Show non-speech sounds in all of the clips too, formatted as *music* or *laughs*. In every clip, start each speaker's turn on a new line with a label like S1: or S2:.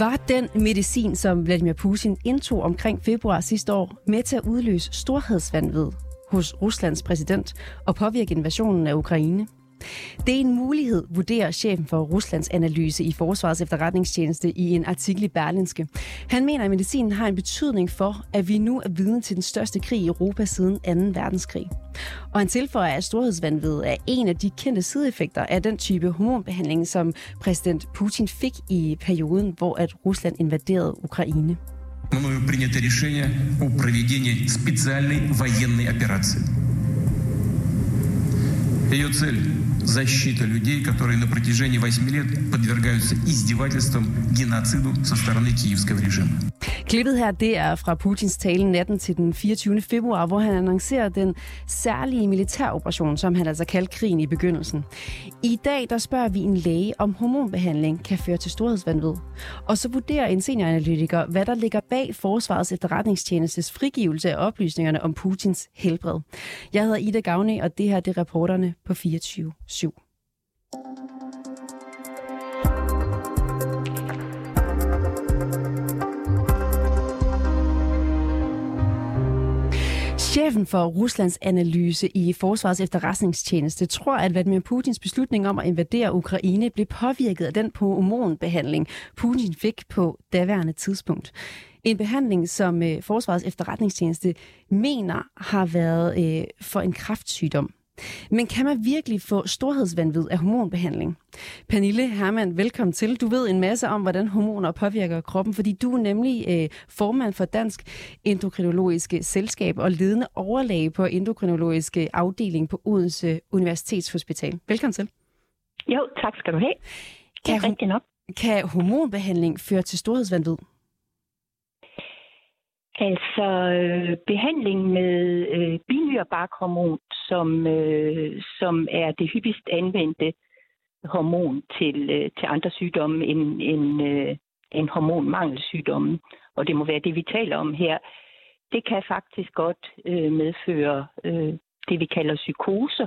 S1: Var den medicin, som Vladimir Putin indtog omkring februar sidste år, med til at udløse storhedsvandvid hos Ruslands præsident og påvirke invasionen af Ukraine? Det er en mulighed, vurderer chefen for Ruslands analyse i Forsvarets efterretningstjeneste i en artikel i Berlinske. Han mener, at medicinen har en betydning for, at vi nu er vidne til den største krig i Europa siden 2. verdenskrig. Og han tilføjer, at storhedsvandvid er en af de kendte sideeffekter af den type hormonbehandling, som præsident Putin fik i perioden, hvor at Rusland invaderede Ukraine.
S2: Мною принято решение о проведении специальной военной операции. Ее цель – защита людей, которые на протяжении 8 лет подвергаются издевательствам, геноциду со стороны киевского режима.
S1: Klippet her, det er fra Putins tale natten til den 24. februar, hvor han annoncerer den særlige militæroperation, som han altså kaldte krigen i begyndelsen. I dag, der spørger vi en læge, om hormonbehandling kan føre til storhedsvandvid. Og så vurderer en senioranalytiker, hvad der ligger bag Forsvarets efterretningstjenestes frigivelse af oplysningerne om Putins helbred. Jeg hedder Ida Gavne, og det her det er reporterne på 24 /7. Chefen for Ruslands analyse i Forsvarets efterretningstjeneste tror, at Vladimir Putins beslutning om at invadere Ukraine blev påvirket af den hormonbehandling, Putin fik på daværende tidspunkt. En behandling, som øh, Forsvarets efterretningstjeneste mener har været øh, for en kraftsygdom. Men kan man virkelig få storhedsvandvid af hormonbehandling? Pernille Hermann, velkommen til. Du ved en masse om, hvordan hormoner påvirker kroppen, fordi du er nemlig øh, formand for Dansk Endokrinologiske Selskab og ledende overlæge på endokrinologiske afdeling på Odense Universitetshospital. Velkommen til.
S3: Jo, tak skal du have. Det er
S1: Kan,
S3: rigtigt nok.
S1: kan hormonbehandling føre til storhedsvandvid?
S3: Altså, øh, behandling med øh, binyrebarkhormon, som, øh, som er det hyppigst anvendte hormon til, øh, til andre sygdomme end, end, øh, end hormonmangelsygdomme, og det må være det, vi taler om her, det kan faktisk godt øh, medføre øh, det, vi kalder psykoser,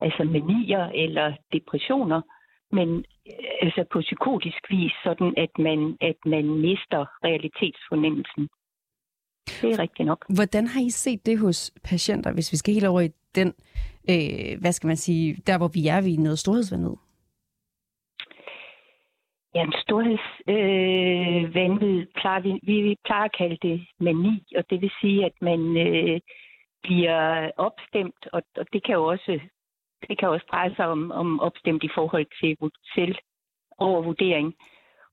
S3: altså manier eller depressioner, men øh, altså på psykotisk vis, sådan at man, at man mister realitetsfornemmelsen. Det er rigtigt nok.
S1: Hvordan har I set det hos patienter, hvis vi skal helt over i den, øh, hvad skal man sige, der hvor vi er ved noget storhedsvandvid?
S3: Ja, storhedsvanvid, øh, plejer vi, vi, vi plejer at kalde det mani, og det vil sige, at man øh, bliver opstemt, og, og det kan jo også det kan også dreje sig om, om opstemt i forhold til selv overvurdering.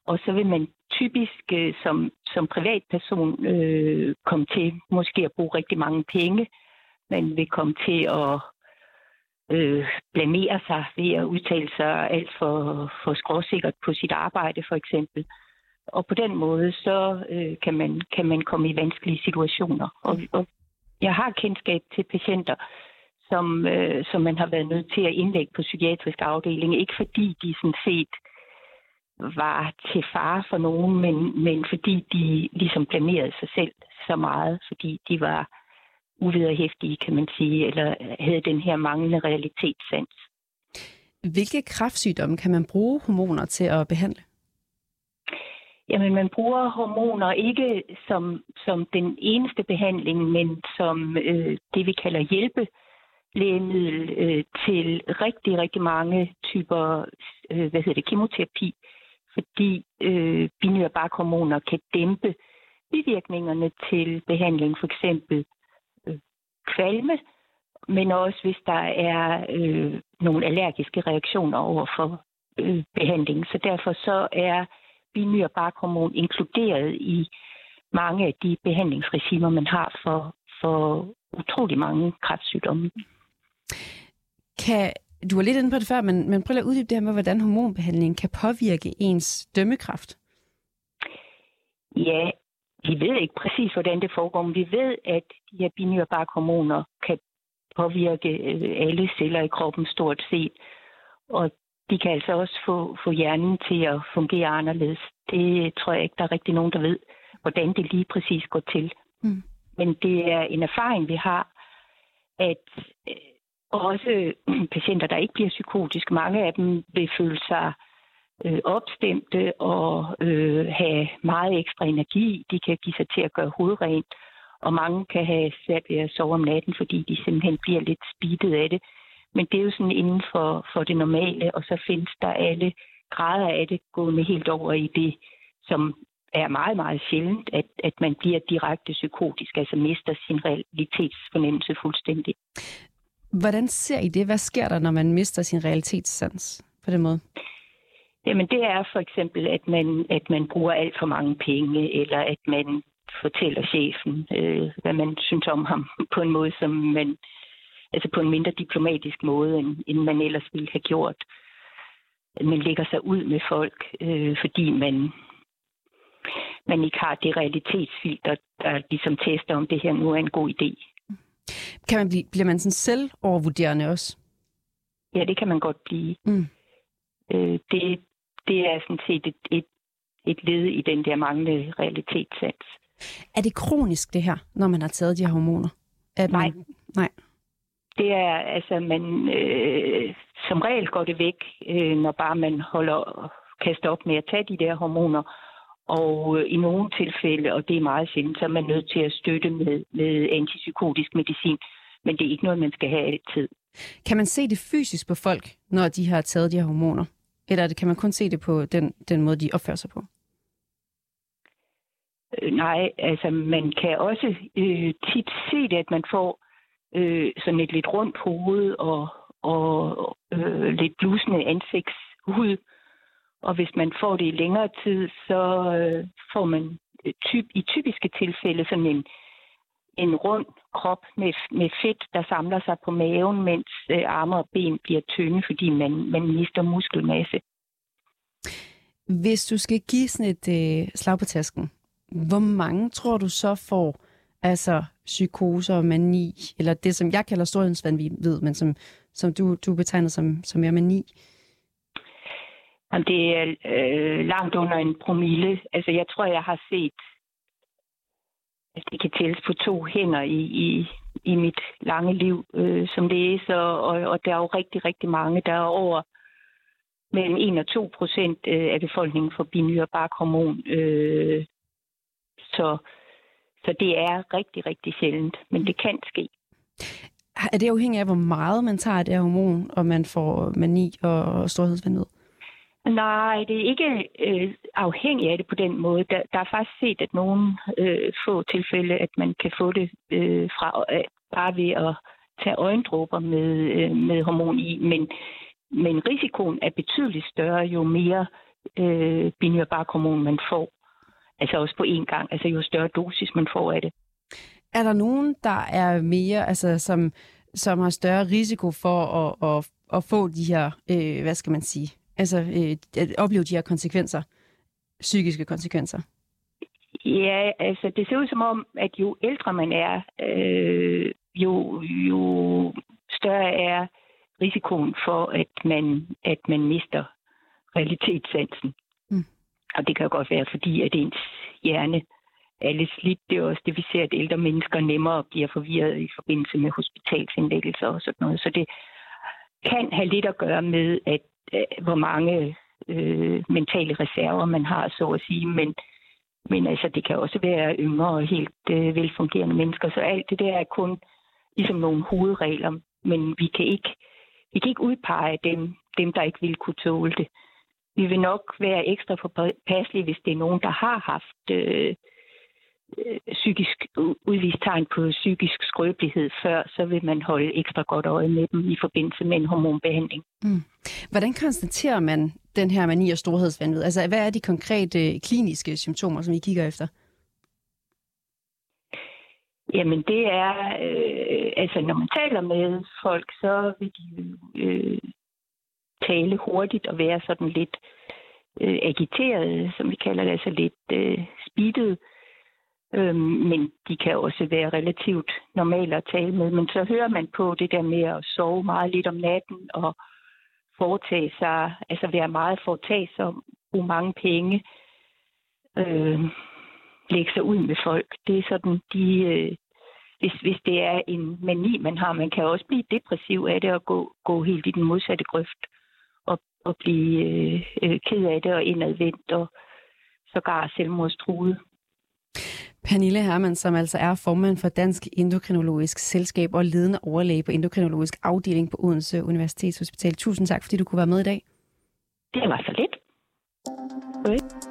S3: Og så vil man typisk øh, som, som privatperson øh, komme til måske at bruge rigtig mange penge. Man vil komme til at øh, blamere sig ved at udtale sig alt for, for skråsikkert på sit arbejde for eksempel. Og på den måde så øh, kan, man, kan man komme i vanskelige situationer. Og, og jeg har kendskab til patienter, som, øh, som man har været nødt til at indlægge på psykiatrisk afdeling. Ikke fordi de sådan set var til fare for nogen, men, men fordi de ligesom blamerede sig selv så meget, fordi de var uvederhæftige, kan man sige, eller havde den her manglende realitetssans.
S1: Hvilke kræftsygdomme kan man bruge hormoner til at behandle?
S3: Jamen, man bruger hormoner ikke som, som den eneste behandling, men som øh, det, vi kalder hjælpelægemiddel øh, til rigtig, rigtig mange typer øh, hvad hedder det, kemoterapi, fordi øh, binyrbarkhormoner kan dæmpe bivirkningerne til behandling, for eksempel øh, kvalme, men også hvis der er øh, nogle allergiske reaktioner over for øh, behandling. Så derfor så er binyrbarkhormon inkluderet i mange af de behandlingsregimer, man har for, for utrolig mange kræftsygdomme.
S1: Kan, du var lidt inde på det før, men, men prøv at uddybe det her med, hvordan hormonbehandling kan påvirke ens dømmekraft.
S3: Ja, vi ved ikke præcis, hvordan det foregår, men vi ved, at de her binyrbarkhormoner kan påvirke øh, alle celler i kroppen stort set. Og de kan altså også få, få hjernen til at fungere anderledes. Det tror jeg ikke, der er rigtig nogen, der ved, hvordan det lige præcis går til. Mm. Men det er en erfaring, vi har, at øh, også øh, *clears throat* patienter, der ikke bliver psykotiske, mange af dem vil føle sig øh, opstemte og øh, have meget ekstra energi. De kan give sig til at gøre hovedrent, og mange kan have svært ved at sove om natten, fordi de simpelthen bliver lidt speedet af det. Men det er jo sådan inden for, for det normale, og så findes der alle grader af det gående helt over i det, som er meget, meget sjældent, at, at man bliver direkte psykotisk, altså mister sin realitetsfornemmelse fuldstændig.
S1: Hvordan ser I det? Hvad sker der, når man mister sin realitetssans på den måde?
S3: Jamen det er for eksempel, at man, at man bruger alt for mange penge, eller at man fortæller chefen, øh, hvad man synes om ham *laughs* på en måde, som man, altså på en mindre diplomatisk måde, end, end man ellers ville have gjort. Man lægger sig ud med folk, øh, fordi man, man ikke har det realitetsfilter, der ligesom tester, om det her nu er en god idé.
S1: Kan man blive, bliver man sådan selv overvurderende også?
S3: Ja, det kan man godt blive. Mm. Øh, det, det er sådan set et, et, et led i den der manglende realitetssans.
S1: Er det kronisk, det her, når man har taget de her hormoner?
S3: At nej.
S1: Man, nej.
S3: Det er, altså, man, øh, som regel går det væk, øh, når bare man holder kaster op med at tage de der hormoner. Og øh, i nogle tilfælde, og det er meget sjældent, så er man nødt til at støtte med, med antipsykotisk medicin. Men det er ikke noget, man skal have altid.
S1: Kan man se det fysisk på folk, når de har taget de her hormoner? Eller kan man kun se det på den, den måde, de opfører sig på?
S3: Øh, nej, altså man kan også øh, tit se det, at man får øh, sådan et lidt rundt hoved og, og øh, lidt blusende ansigtshud. Og hvis man får det i længere tid, så øh, får man øh, typ, i typiske tilfælde sådan en, en rund krop med, med fedt, der samler sig på maven, mens øh, arme og ben bliver tynde, fordi man, man mister muskelmasse.
S1: Hvis du skal give sådan et øh, slag på tasken, hvor mange tror du så får altså psykoser og mani, eller det, som jeg kalder storhedsvandvid, men som, som du, du betegner som, som mere mani?
S3: Jamen, det er øh, langt under en promille. Altså, jeg tror, jeg har set, at det kan tælles på to hænder i, i, i mit lange liv øh, som læser, og, og der er jo rigtig, rigtig mange, der er over mellem 1 og 2 procent øh, af befolkningen for binyrebarkhormon. Øh, så, så det er rigtig, rigtig sjældent, men det kan ske.
S1: Er det afhængigt af, hvor meget man tager af det her hormon, og man får mani og storhedsvanvid?
S3: Nej, det er ikke øh, afhængigt af det på den måde. Der, der er faktisk set, at nogle øh, få tilfælde, at man kan få det øh, fra øh, bare ved at tage øjendråber med, øh, med hormon i, men, men risikoen er betydeligt større, jo mere øh, binyrbarkhormon man får. Altså også på én gang, altså jo større dosis man får af det.
S1: Er der nogen, der er mere, altså som, som har større risiko for at, at, at få de her, øh, hvad skal man sige, altså øh, at opleve de her konsekvenser, psykiske konsekvenser?
S3: Ja, altså det ser ud som om, at jo ældre man er, øh, jo, jo større er risikoen for, at man, at man mister realitetssansen. Mm. Og det kan jo godt være, fordi at ens hjerne er lidt slidt. Det er også det, vi ser, at ældre mennesker nemmere bliver forvirret i forbindelse med hospitalsindlæggelser og sådan noget. Så det kan have lidt at gøre med, at Øh, hvor mange øh, mentale reserver man har, så at sige. Men, men altså, det kan også være yngre og helt øh, velfungerende mennesker. Så alt det der er kun ligesom nogle hovedregler, men vi kan ikke, vi kan ikke udpege dem, dem, der ikke vil kunne tåle det. Vi vil nok være ekstra påpasselige, hvis det er nogen, der har haft øh, øh, psykisk udvist tegn på psykisk skrøbelighed før, så vil man holde ekstra godt øje med dem i forbindelse med en hormonbehandling. Mm.
S1: Hvordan konstaterer man den her mani og storhedsvandvid? Altså, hvad er de konkrete kliniske symptomer, som I kigger efter?
S3: Jamen, det er, øh, altså når man taler med folk, så vil de øh, tale hurtigt og være sådan lidt øh, agiteret, som vi kalder det, altså lidt øh, speedet. Øhm, men de kan også være relativt normale at tale med. Men så hører man på det der med at sove meget lidt om natten og foretage sig, altså være meget foretagsom, bruge mange penge, øh, lægge sig ud med folk. Det er sådan, de, øh, hvis, hvis det er en mani, man har, man kan også blive depressiv af det og gå, gå helt i den modsatte grøft og, og blive øh, øh ked af det og indadvendt og sågar selvmordstruet.
S1: Pernille Hermann, som altså er formand for Dansk Endokrinologisk Selskab og ledende overlæge på endokrinologisk afdeling på Odense Universitetshospital. Tusind tak, fordi du kunne være med i dag.
S3: Det var så lidt. Okay.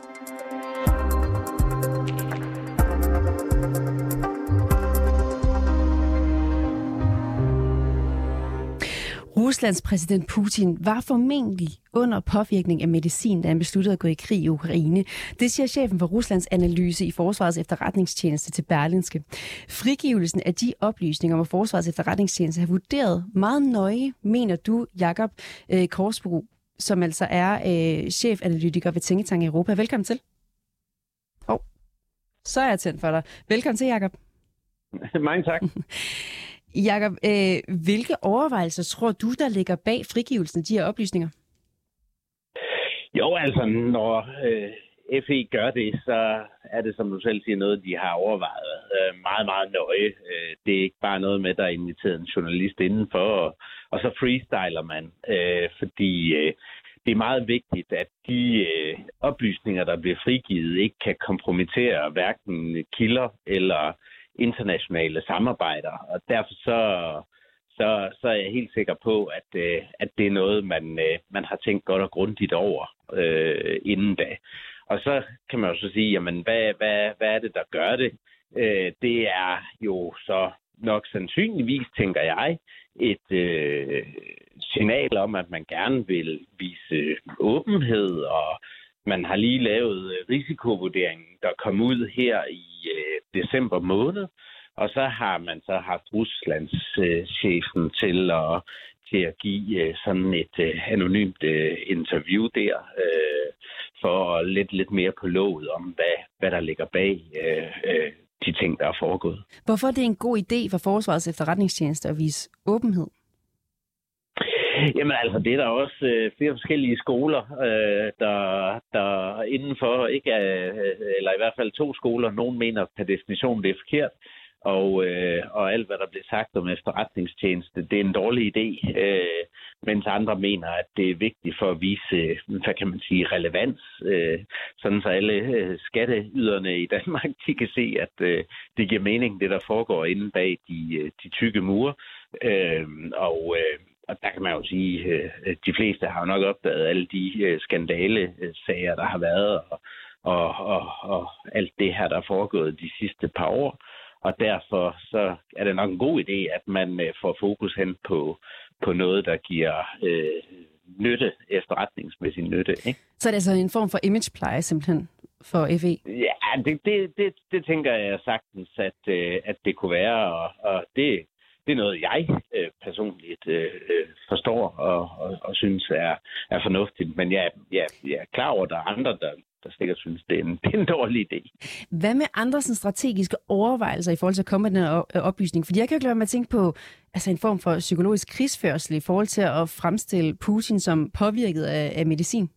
S1: Ruslands præsident Putin var formentlig under påvirkning af medicin, da han besluttede at gå i krig i Ukraine. Det siger chefen for Ruslands analyse i Forsvarets efterretningstjeneste til Berlinske. Frigivelsen af de oplysninger, hvor Forsvarets efterretningstjeneste har vurderet meget nøje, mener du, Jakob øh, Korsbro, som altså er øh, chefanalytiker ved Tænketank Europa. Velkommen til. Oh. Så er jeg tændt for dig. Velkommen til, Jakob. *laughs*
S4: Mange tak. *laughs*
S1: Jakob, øh, hvilke overvejelser tror du, der ligger bag frigivelsen af de her oplysninger?
S4: Jo, altså, når øh, FE gør det, så er det, som du selv siger, noget, de har overvejet øh, meget, meget nøje. Øh, det er ikke bare noget med, der er inviteret en journalist indenfor, og, og så freestyler man, øh, fordi øh, det er meget vigtigt, at de øh, oplysninger, der bliver frigivet, ikke kan kompromittere hverken kilder eller internationale samarbejder, og derfor så, så, så er jeg helt sikker på, at, øh, at det er noget, man, øh, man har tænkt godt og grundigt over øh, inden da. Og så kan man jo så sige, jamen, hvad, hvad, hvad er det, der gør det? Øh, det er jo så nok sandsynligvis, tænker jeg, et øh, signal om, at man gerne vil vise åbenhed, og man har lige lavet risikovurderingen, der kom ud her i øh, december måned, og så har man så haft Ruslands øh, chefen til at, til at give øh, sådan et øh, anonymt øh, interview der, øh, for lidt, lidt mere på låget om, hvad, hvad der ligger bag øh, øh, de ting, der er foregået.
S1: Hvorfor er det en god idé for Forsvarets efterretningstjeneste at vise åbenhed?
S4: Jamen altså, det er der også øh, flere forskellige skoler, øh, der, der indenfor ikke er, eller i hvert fald to skoler, nogen mener per definition, det er forkert, og, øh, og alt, hvad der bliver sagt om efterretningstjeneste, det er en dårlig idé, øh, mens andre mener, at det er vigtigt for at vise, hvad kan man sige, relevans, øh, sådan så alle øh, skatteyderne i Danmark, de kan se, at øh, det giver mening, det der foregår inde bag de, øh, de tykke mure, øh, og øh, og der kan man jo sige, at øh, de fleste har jo nok opdaget alle de øh, skandale-sager, der har været, og, og, og, og alt det her, der er foregået de sidste par år. Og derfor så er det nok en god idé, at man øh, får fokus hen på, på noget, der giver øh, nytte, efterretningsmæssig nytte. Ikke?
S1: Så er det altså en form for imagepleje simpelthen for FE?
S4: Ja, det, det, det, det tænker jeg sagtens, at, at det kunne være, og, og det, det er noget, jeg øh, personligt øh, øh, forstår og, og, og synes er, er fornuftigt. Men jeg, jeg, jeg er klar over, at der er andre, der, der sikkert synes, det er, en, *laughs* det er en dårlig idé.
S1: Hvad med andre sådan, strategiske overvejelser i forhold til at komme med den her øh, oplysning? Fordi jeg kan jo ikke lade mig at tænke på altså en form for psykologisk krigsførsel i forhold til at fremstille Putin som påvirket af, af medicin.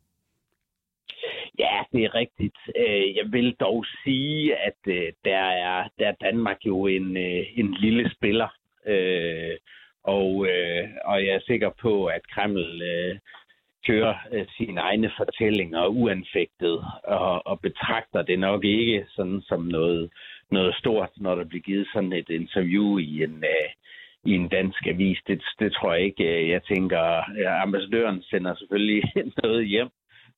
S4: Ja, det er rigtigt. Øh, jeg vil dog sige, at der er, der er Danmark jo en, en lille spiller Øh, og, øh, og jeg er sikker på, at Kreml øh, kører øh, sine egne fortællinger uanfægtet og, og betragter det nok ikke sådan som noget, noget stort, når der bliver givet sådan et interview i en, øh, i en dansk avis. Det, det tror jeg ikke. Øh, jeg tænker, at ambassadøren sender selvfølgelig *laughs* noget hjem,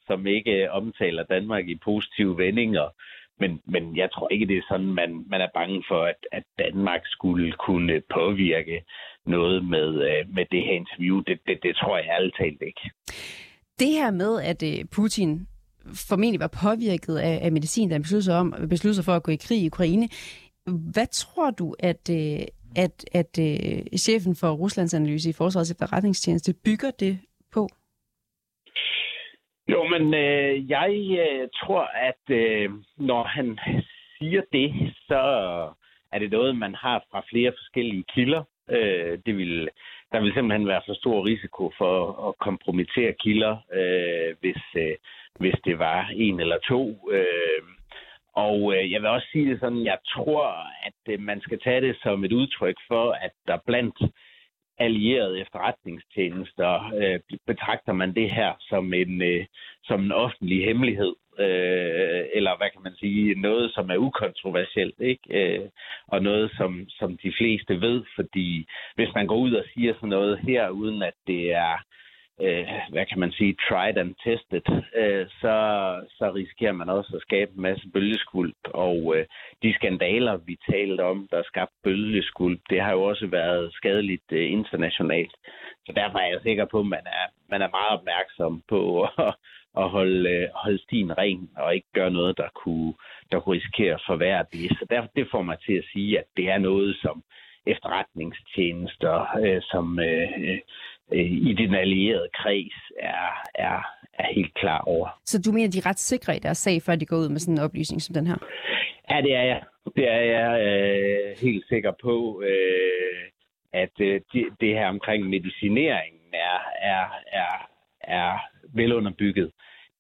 S4: som ikke øh, omtaler Danmark i positive vendinger. Men, men jeg tror ikke, det er sådan, man, man er bange for, at, at Danmark skulle kunne påvirke noget med, øh, med det her interview. Det, det, det tror jeg ærligt talt ikke.
S1: Det her med, at øh, Putin formentlig var påvirket af, af medicin, der besluttede sig, om, besluttede sig for at gå i krig i Ukraine. Hvad tror du, at, øh, at, at, at chefen for Ruslands analyse i Forsvarets efterretningstjeneste bygger det på?
S4: Jo, men øh, jeg øh, tror, at øh, når han siger det, så er det noget, man har fra flere forskellige kilder. Øh, det vil, der vil simpelthen være for stor risiko for at kompromittere kilder, øh, hvis, øh, hvis det var en eller to. Øh, og øh, jeg vil også sige det sådan, jeg tror, at øh, man skal tage det som et udtryk for, at der blandt allierede efterretningstjenester, øh, betragter man det her som en, øh, som en offentlig hemmelighed, øh, eller hvad kan man sige, noget, som er ukontroversielt, ikke? Øh, og noget, som, som de fleste ved, fordi hvis man går ud og siger sådan noget her, uden at det er øh, hvad kan man sige, tried and tested, øh, så, så risikerer man også at skabe en masse bølgeskuld. Og øh, de skandaler, vi talte om, der skabte bølgeskuld, det har jo også været skadeligt øh, internationalt. Så derfor er jeg sikker på, at man er, man er meget opmærksom på at, at holde, øh, holde stien ren og ikke gøre noget, der kunne, der kunne risikere at forværre det. Så derfor, det får mig til at sige, at det er noget, som efterretningstjenester, øh, som øh, i den allierede kreds er, er, er helt klar over.
S1: Så du mener, de er ret sikre i deres sag, før de går ud med sådan en oplysning som den her?
S4: Ja, det er jeg. Det er jeg øh, helt sikker på, øh, at øh, det, det her omkring medicineringen er, er, er, er velunderbygget.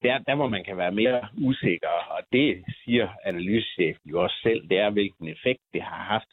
S4: Der, der, hvor man kan være mere usikker, og det siger analysechefen jo også selv, det er, hvilken effekt det har haft.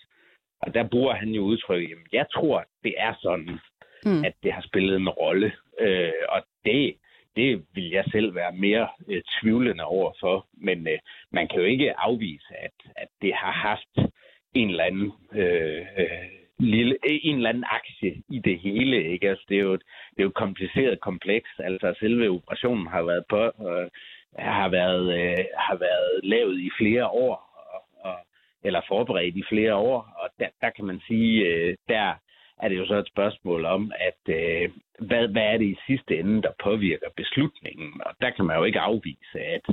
S4: Og der bruger han jo udtrykket, jamen jeg tror, det er sådan, mm. at det har spillet en rolle. Øh, og det, det vil jeg selv være mere øh, tvivlende over for. Men øh, man kan jo ikke afvise, at, at det har haft en eller anden øh, øh, lille, øh, en eller anden aktie i det hele. Ikke? Altså, det, er jo et, det er jo et kompliceret kompleks. Altså selve operationen har været på, øh, har været, øh, har været lavet i flere år, og, og, eller forberedt i flere år, og der, der kan man sige, øh, der er det jo så et spørgsmål om, at øh, hvad, hvad er det i sidste ende, der påvirker beslutningen? Og der kan man jo ikke afvise, at,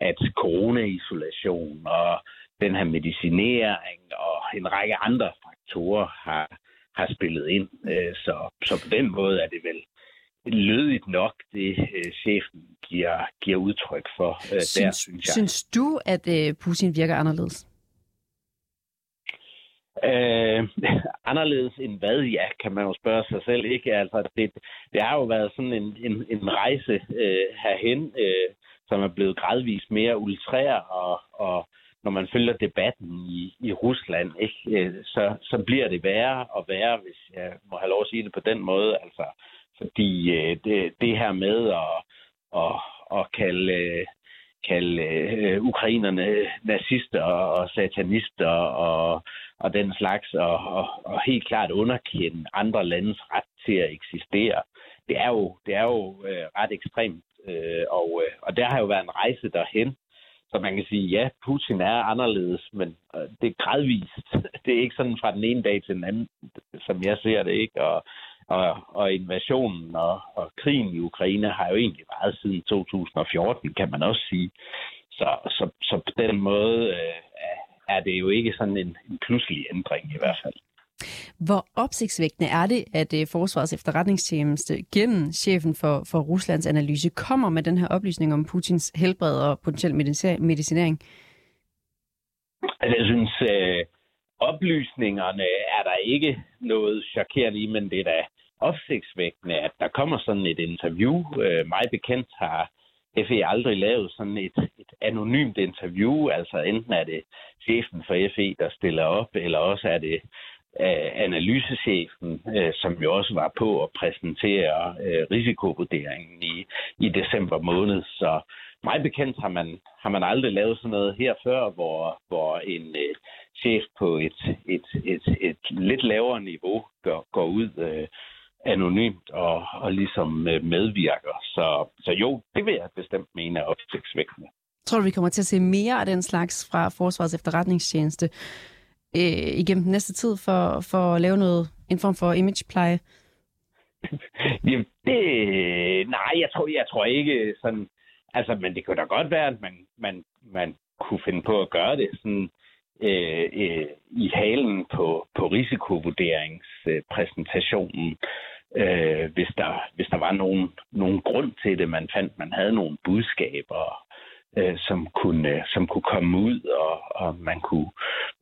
S4: at corona-isolation og den her medicinering og en række andre faktorer har, har spillet ind. Øh, så, så på den måde er det vel lødigt nok, det øh, chefen giver, giver udtryk for øh, synes, der, synes jeg.
S1: Synes du, at Putin virker anderledes?
S4: Øh, *laughs* anderledes end hvad, ja, kan man jo spørge sig selv. ikke. Altså, det, det har jo været sådan en, en, en rejse øh, herhen, øh, som er blevet gradvist mere ultrær, og, og når man følger debatten i, i Rusland, ikke, øh, så, så bliver det værre og værre, hvis jeg må have lov at sige det på den måde. Altså, fordi øh, det, det her med at, at, at kalde, kalde øh, ukrainerne nazister og satanister og og den slags, og, og, og helt klart underkende andre landes ret til at eksistere. Det er jo, det er jo øh, ret ekstremt, øh, og, øh, og der har jo været en rejse derhen, så man kan sige, ja, Putin er anderledes, men øh, det er gradvist. *laughs* Det er ikke sådan fra den ene dag til den anden, som jeg ser det, ikke? Og, og, og invasionen og, og krigen i Ukraine har jo egentlig været siden 2014, kan man også sige. Så, så, så på den måde øh, er det jo ikke sådan en, en pludselig ændring i hvert fald.
S1: Hvor opsigtsvægtende er det, at uh, Forsvarets efterretningstjeneste gennem chefen for, for Ruslands analyse kommer med den her oplysning om Putins helbred og potentiel medicinering?
S4: Altså, jeg synes, uh, oplysningerne er der ikke noget chokerende i, men det er da opsigtsvægtende, at der kommer sådan et interview. Uh, mig bekendt har FE aldrig lavet sådan et, et anonymt interview, altså enten er det chefen for FE, der stiller op, eller også er det uh, analysechefen, øh, som jo også var på at præsentere øh, risikovurderingen i, i december måned. Så mig bekendt har man, har man aldrig lavet sådan noget her før, hvor, hvor en chef på et, et, et, et, lidt lavere niveau går, går ud øh, anonymt og, og ligesom øh, medvirker. Så, så jo, det vil jeg bestemt mene er opsigtsvækkende.
S1: Tror du, vi kommer til at se mere af den slags fra Forsvarets efterretningstjeneste øh, igennem den næste tid for, for at lave noget, en form for imagepleje? *laughs*
S4: Jamen, det, nej, jeg tror, jeg tror ikke sådan... Altså, men det kunne da godt være, at man, man, man kunne finde på at gøre det sådan øh, øh, i halen på, på risikovurderingspræsentationen, øh, hvis, der, hvis der var nogen, nogen grund til det. Man fandt, man havde nogle budskaber, øh, som, kunne, som kunne komme ud, og, og man, kunne,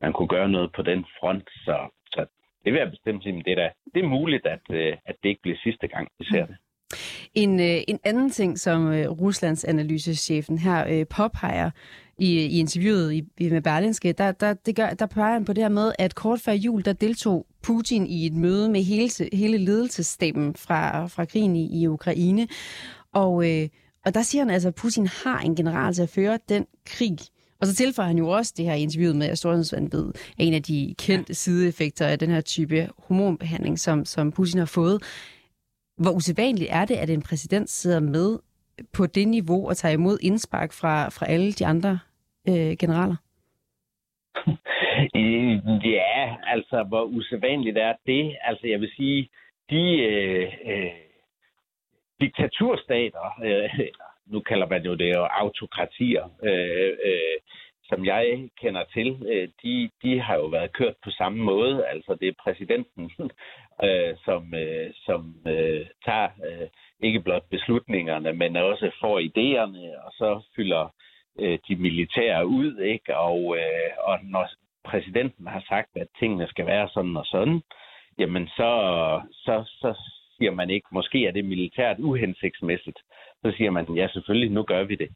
S4: man kunne gøre noget på den front. Så, så det vil jeg bestemt sige, det er, da, det er muligt, at, øh, at det ikke bliver sidste gang, vi ser det.
S1: En, øh, en anden ting, som øh, Ruslands analysechefen her øh, påpeger i, i interviewet i, i med Berlinske, der, der, det gør, der peger han på det her med, at kort før jul, der deltog Putin i et møde med hele, hele ledelsesstaben fra, fra krigen i, i Ukraine. Og, øh, og der siger han altså, at Putin har en general til at føre den krig. Og så tilføjer han jo også det her interviewet med, at storhedsvandvid er en af de kendte sideeffekter af den her type hormonbehandling, som, som Putin har fået. Hvor usædvanligt er det, at en præsident sidder med på det niveau og tager imod indspark fra, fra alle de andre øh, generaler? *laughs*
S4: Ja, altså hvor usædvanligt er det? Altså jeg vil sige, de øh, øh, diktaturstater, øh, nu kalder man jo det jo autokratier, øh, øh, som jeg kender til, øh, de, de har jo været kørt på samme måde. Altså det er præsidenten, *laughs* øh, som, øh, som øh, tager øh, ikke blot beslutningerne, men også får idéerne, og så fylder øh, Øh, de militære ud. ikke Og, øh, og når præsidenten har sagt, at tingene skal være sådan og sådan, jamen så, så, så siger man ikke, måske er det militært uhensigtsmæssigt. Så siger man, ja selvfølgelig, nu gør vi det.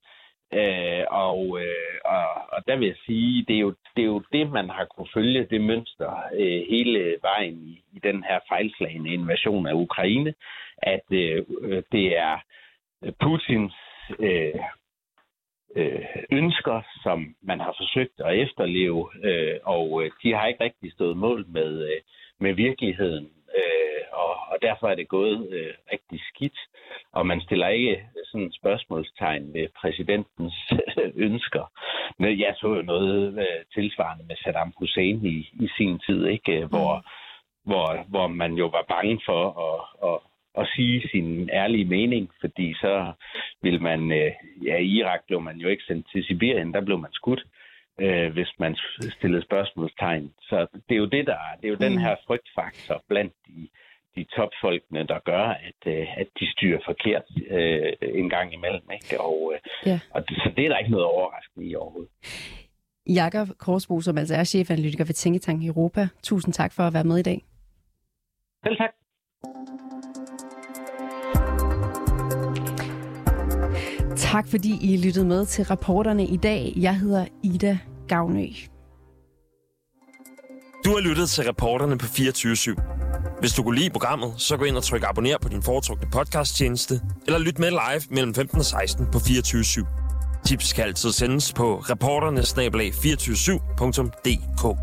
S4: Øh, og, øh, og, og der vil jeg sige, det er, jo, det er jo det, man har kunne følge, det mønster øh, hele vejen i, i den her fejlslagende invasion af Ukraine, at øh, øh det er Putins øh, øh, ønsker, som man har forsøgt at efterleve, øh, og øh, de har ikke rigtig stået mål med, øh, med virkeligheden. Øh, og, og derfor er det gået øh, rigtig skidt, og man stiller ikke sådan et spørgsmålstegn ved præsidentens *laughs* ønsker. Men jeg så jo noget øh, tilsvarende med Saddam Hussein i, i sin tid, ikke, hvor, mm. hvor, hvor man jo var bange for at, at at sige sin ærlige mening, fordi så vil man, øh, ja i Irak blev man jo ikke sendt til Sibirien, der blev man skudt, øh, hvis man stillede spørgsmålstegn. Så det er jo det, der det er jo mm. den her frygtfaktor blandt de, de topfolkene, der gør, at, øh, at de styrer forkert øh, en gang imellem. Ikke? Og, øh, ja. og det, så det er der ikke noget overraskende i overhovedet.
S1: Jakob Korsbo, som altså er chefanalytiker ved Tænketank Europa. Tusind tak for at være med i dag.
S4: Selv tak.
S1: Tak fordi I lyttede med til rapporterne i dag. Jeg hedder Ida Gavnø.
S5: Du har lyttet til reporterne på 24 /7. Hvis du kunne lide programmet, så gå ind og tryk abonner på din foretrukne podcasttjeneste, eller lyt med live mellem 15 og 16 på 24 /7. Tips kan altid sendes på reporternesnablag247.dk.